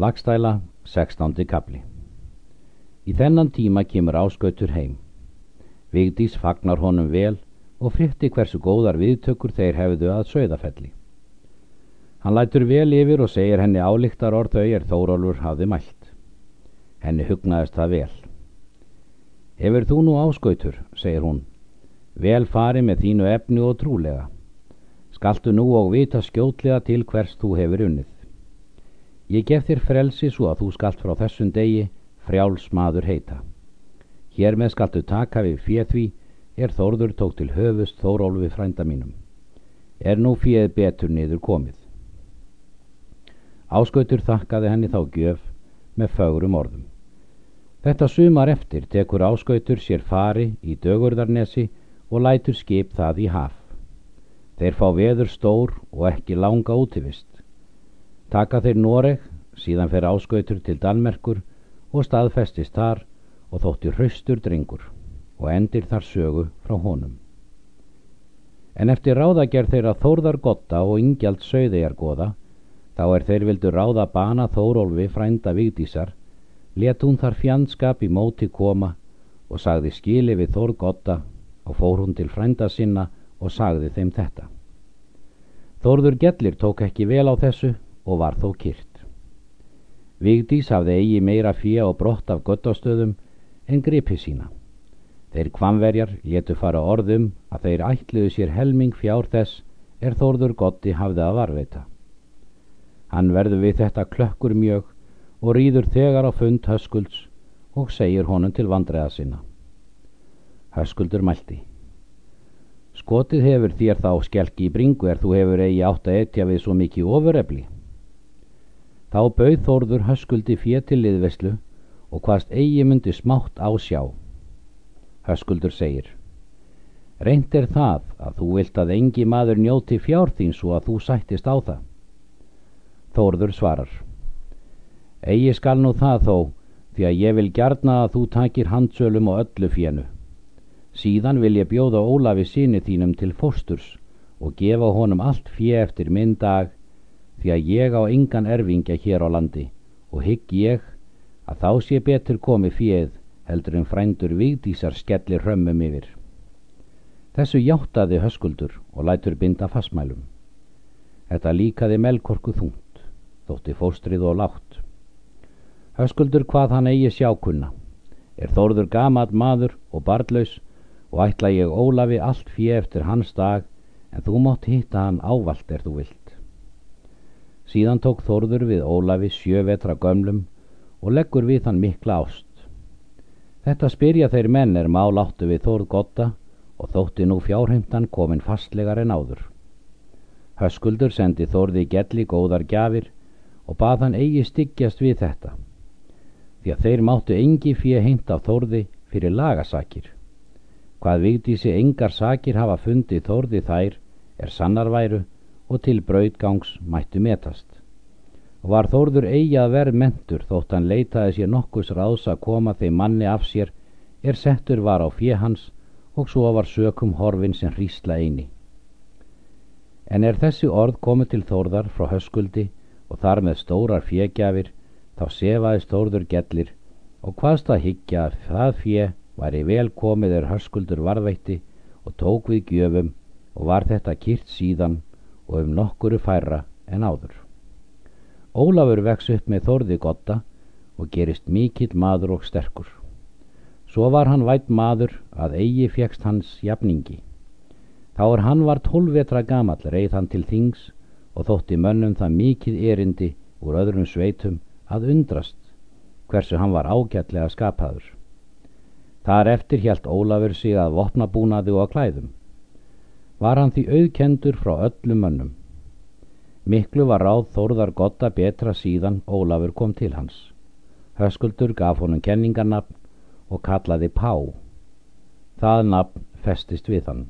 Lagstæla, 16. kapli Í þennan tíma kemur áskautur heim. Vigdís fagnar honum vel og frétti hversu góðar viðtökur þeir hefðu að sögðafelli. Hann lætur vel yfir og segir henni álíktar orð þau er Þórólfur hafði mælt. Henni hugnaðist það vel. Hefur þú nú áskautur, segir hún, vel fari með þínu efni og trúlega. Skaltu nú og vita skjótlega til hvers þú hefur unnið. Ég gef þér frelsi svo að þú skalt frá þessum degi frjáls maður heita. Hér með skaltu taka við fjöð því er Þórður tók til höfust Þórólfi frænda mínum. Er nú fjöð betur niður komið. Áskautur þakkaði henni þá gjöf með fögurum orðum. Þetta sumar eftir tekur áskautur sér fari í dögurðarnesi og lætur skip það í haf. Þeir fá veður stór og ekki langa útivist. Taka þeir Noreg, síðan fer áskautur til Danmerkur og staðfestist þar og þótti hraustur drengur og endir þar sögu frá honum. En eftir ráðagerð þeirra Þórðar Gotta og Ingjald Söðegar goða, þá er þeir vildu ráða bana Þórólfi frænda Vigdísar, let hún þar fjandskap í móti koma og sagði skili við Þór Gotta og fór hún til frænda sinna og sagði þeim þetta. Þórður Gellir tók ekki vel á þessu og var þó kyrt. Vigdís hafði eigi meira fíja og brott af göttastöðum en gripi sína. Þeir kvamverjar letu fara orðum að þeir ætluðu sér helming fjár þess er þórður gotti hafði að varveita. Hann verður við þetta klökkur mjög og rýður þegar á fund höskulds og segir honum til vandræða sinna. Höskuldur mælti. Skotið hefur þér þá skelki í bringu er þú hefur eigi átt að etja við svo mikið ofurefli. Þá bauð Þórður höskuldi fétil liðveslu og hvaðst eigi myndi smátt á sjá. Höskuldur segir Reynd er það að þú vilt að engi maður njóti fjár þín svo að þú sættist á það. Þórður svarar Egi skal nú það þó því að ég vil gjarna að þú takir handsölum og öllu fjennu. Síðan vil ég bjóða Ólafi síni þínum til fósturs og gefa honum allt fjö eftir minn dag því að ég á engan erfingja hér á landi og hygg ég að þá sé betur komið fjöð heldur en frændur vigdísar skellir hrömmum yfir. Þessu hjáttaði höskuldur og lætur binda fastmælum. Þetta líkaði melkorku þungt, þótti fóstrið og látt. Höskuldur hvað hann eigi sjákunna, er þórður gamat maður og barlaus og ætla ég Ólafi allt fjö eftir hans dag en þú mátt hitta hann ávalt er þú vilt. Síðan tók Þórður við Ólafi sjövetra gömlum og leggur við hann mikla ást. Þetta spyrja þeir menn er mál áttu við Þórð Gotta og þótti nú fjárheimtan komin fastlegar en áður. Höskuldur sendi Þórði gelli góðar gjafir og bað hann eigi styggjast við þetta. Því að þeir máttu engi fyrir heimt af Þórði fyrir lagasakir. Hvað vigdísi engar sakir hafa fundið Þórði þær er sannarværu og til brautgangs mættu metast. Var Þórður eigi að verð mentur þótt hann leitaði sér nokkus ráðs að koma þeim manni af sér er settur var á fjehans og svo var sökum horfin sem hrísla eini. En er þessi orð komið til Þórðar frá höskuldi og þar með stórar fjegjafir þá sefaðist Þórður gellir og hvaðst að higgja að það fje væri vel komið er höskuldur varðvætti og tók við gjöfum og var þetta kýrt síðan og um nokkuru færra en áður. Ólafur vex upp með þorði gotta og gerist mikill maður og sterkur. Svo var hann vætt maður að eigi fjekst hans jafningi. Þá er hann var tólvetra gamall reið hann til þings og þótti mönnum það mikið erindi úr öðrum sveitum að undrast hversu hann var ágætlega skapaður. Þar eftir hjælt Ólafur sig að vopnabúnaðu og klæðum var hann því auðkendur frá öllum mönnum. Miklu var ráð Þórðar Gotta betra síðan Ólafur kom til hans. Höskuldur gaf honum kenningarnafn og kallaði Pá. Það nafn festist við hann.